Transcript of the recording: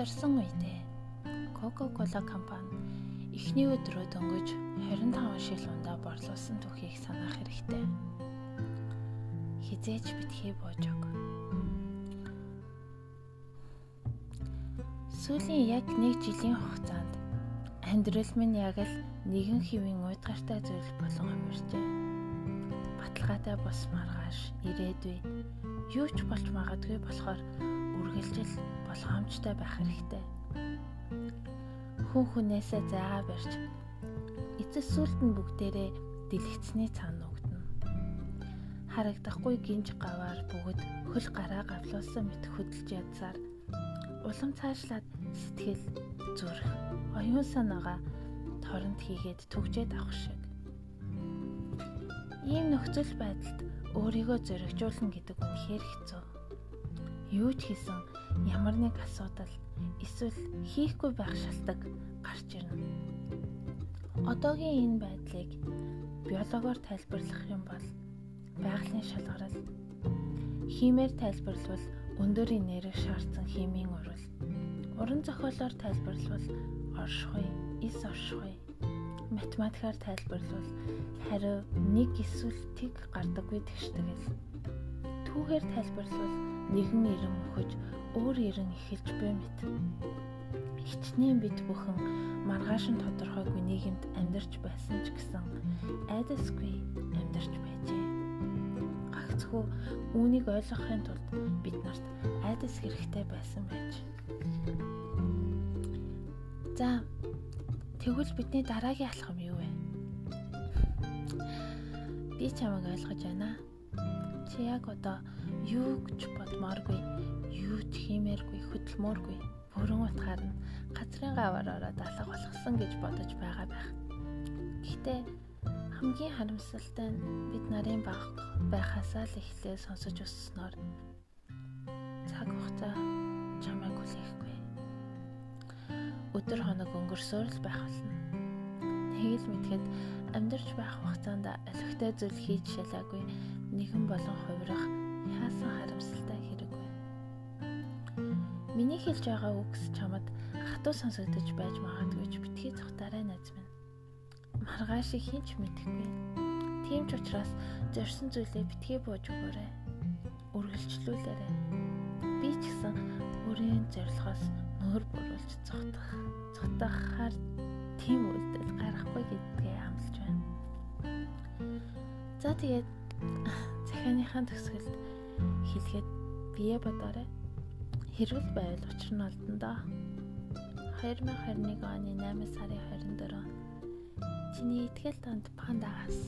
ядарсан үедээ Coca-Cola компани эхний өдрөө дөнгөж 25 шил ундаа борлуулсан түүхийг санах хэрэгтэй. Хизээж битгий боожог. Сүүлийн яг нэг жилийн хугацаанд амьдрал минь яг л нэгэн хэвийн уйдгартай зүйл болон хувирчээ. Баталгаатай бос маргааш ирээдүй юу ч болж магадгүй болохоор үргэлжил болгоомжтой байх хэрэгтэй. Хүн хүнээсээ зайгаа барьж эцэс сүлд нь бүгдээрээ дэлгэцний цаана нүгдэнэ. Харагдахгүй гинж гаваар бүгд хөл гараа гавлуулсан мэт хөдөлж ядсаар улам цаашлаад сэтгэл зүрх оюун санаагаа торонд хийгээд түгжээд авах шиг. Ийм нөхцөл байдалд өөрийгөө зоригжуулна гэдэг үнэхээр хэцүү. Юу ч хийсэн ямар нэг асуудал эсвэл хийхгүй байх шалтак гарч ирнэ. Одоогийн энэ байдлыг биологоор тайлбарлах юм бол байгалийн шалгарал химээр тайлбарлавал өндөр энерги шаардсан химийн урвал уран зохиолоор тайлбарлавал оршихуй, эс оршихуй математикаар тайлбарлавал хариу 1 эсвэл тэг гардаггүй тэгшдэг л. Түүхээр тайлбарлавал нэгэн ирэн мөхөж өөр ирэн эхэлж буй мэт. Хичнээн бит бүхэн маргааш нь тодорхойгүй нийгэмд амьдарч байсан ч гэсэн айдасгүй амьдарч байжээ. Гагцхүү үүнийг ойлгохын тулд бид нарт айдас хэрэгтэй байсан байж. За Тэгвэл бидний дараагийн алхам юу вэ? Би чамайг ойлгож байна. Чи яг одоо юу гэж бодмооргүй, юу ч хиймээргүй, хөдөлмөөргүй, бүрэн утгаар нь газрын гаваар ороод алга болгосон гэж бодож байгаа байх. Гэхдээ хамгийн харамсалтай нь бид нарын баг байхасаа л эхлээ сонсож өсснөөр цаг хугацаа чамайг хүлээхгүй өдөр хоног өнгөрсөөр л байх болно. Нэг л мэдхэд амьдарч байх хугацаанд олигтой зүйл хийж шалаагүй нэгэн болон хувирах яасан харамсалтай хэрэг вэ? Миний хэлж байгаа үгс чамд хатуу сонсогдож байж магадгүй ч битгий цухтаарай найз минь. Маргааш хинч мэдэхгүй. Тийм ч учраас зорьсон зүйлээ битгий бууж өгөөрэй. Үргэлжлүүлээрэй. Би ч гэсэн өөрийн зорилгоос нөр буруулж цогтох цогтохоор тийм үйлдэл гарахгүй байна. За тэгээд захианыхаа төгсгөлд хэлэхэд бие бодоорой. Хэрвэл байвал учир нь олдондоо. 2021 оны 8 сарын 24 чиний ихтгэл танд пандагаас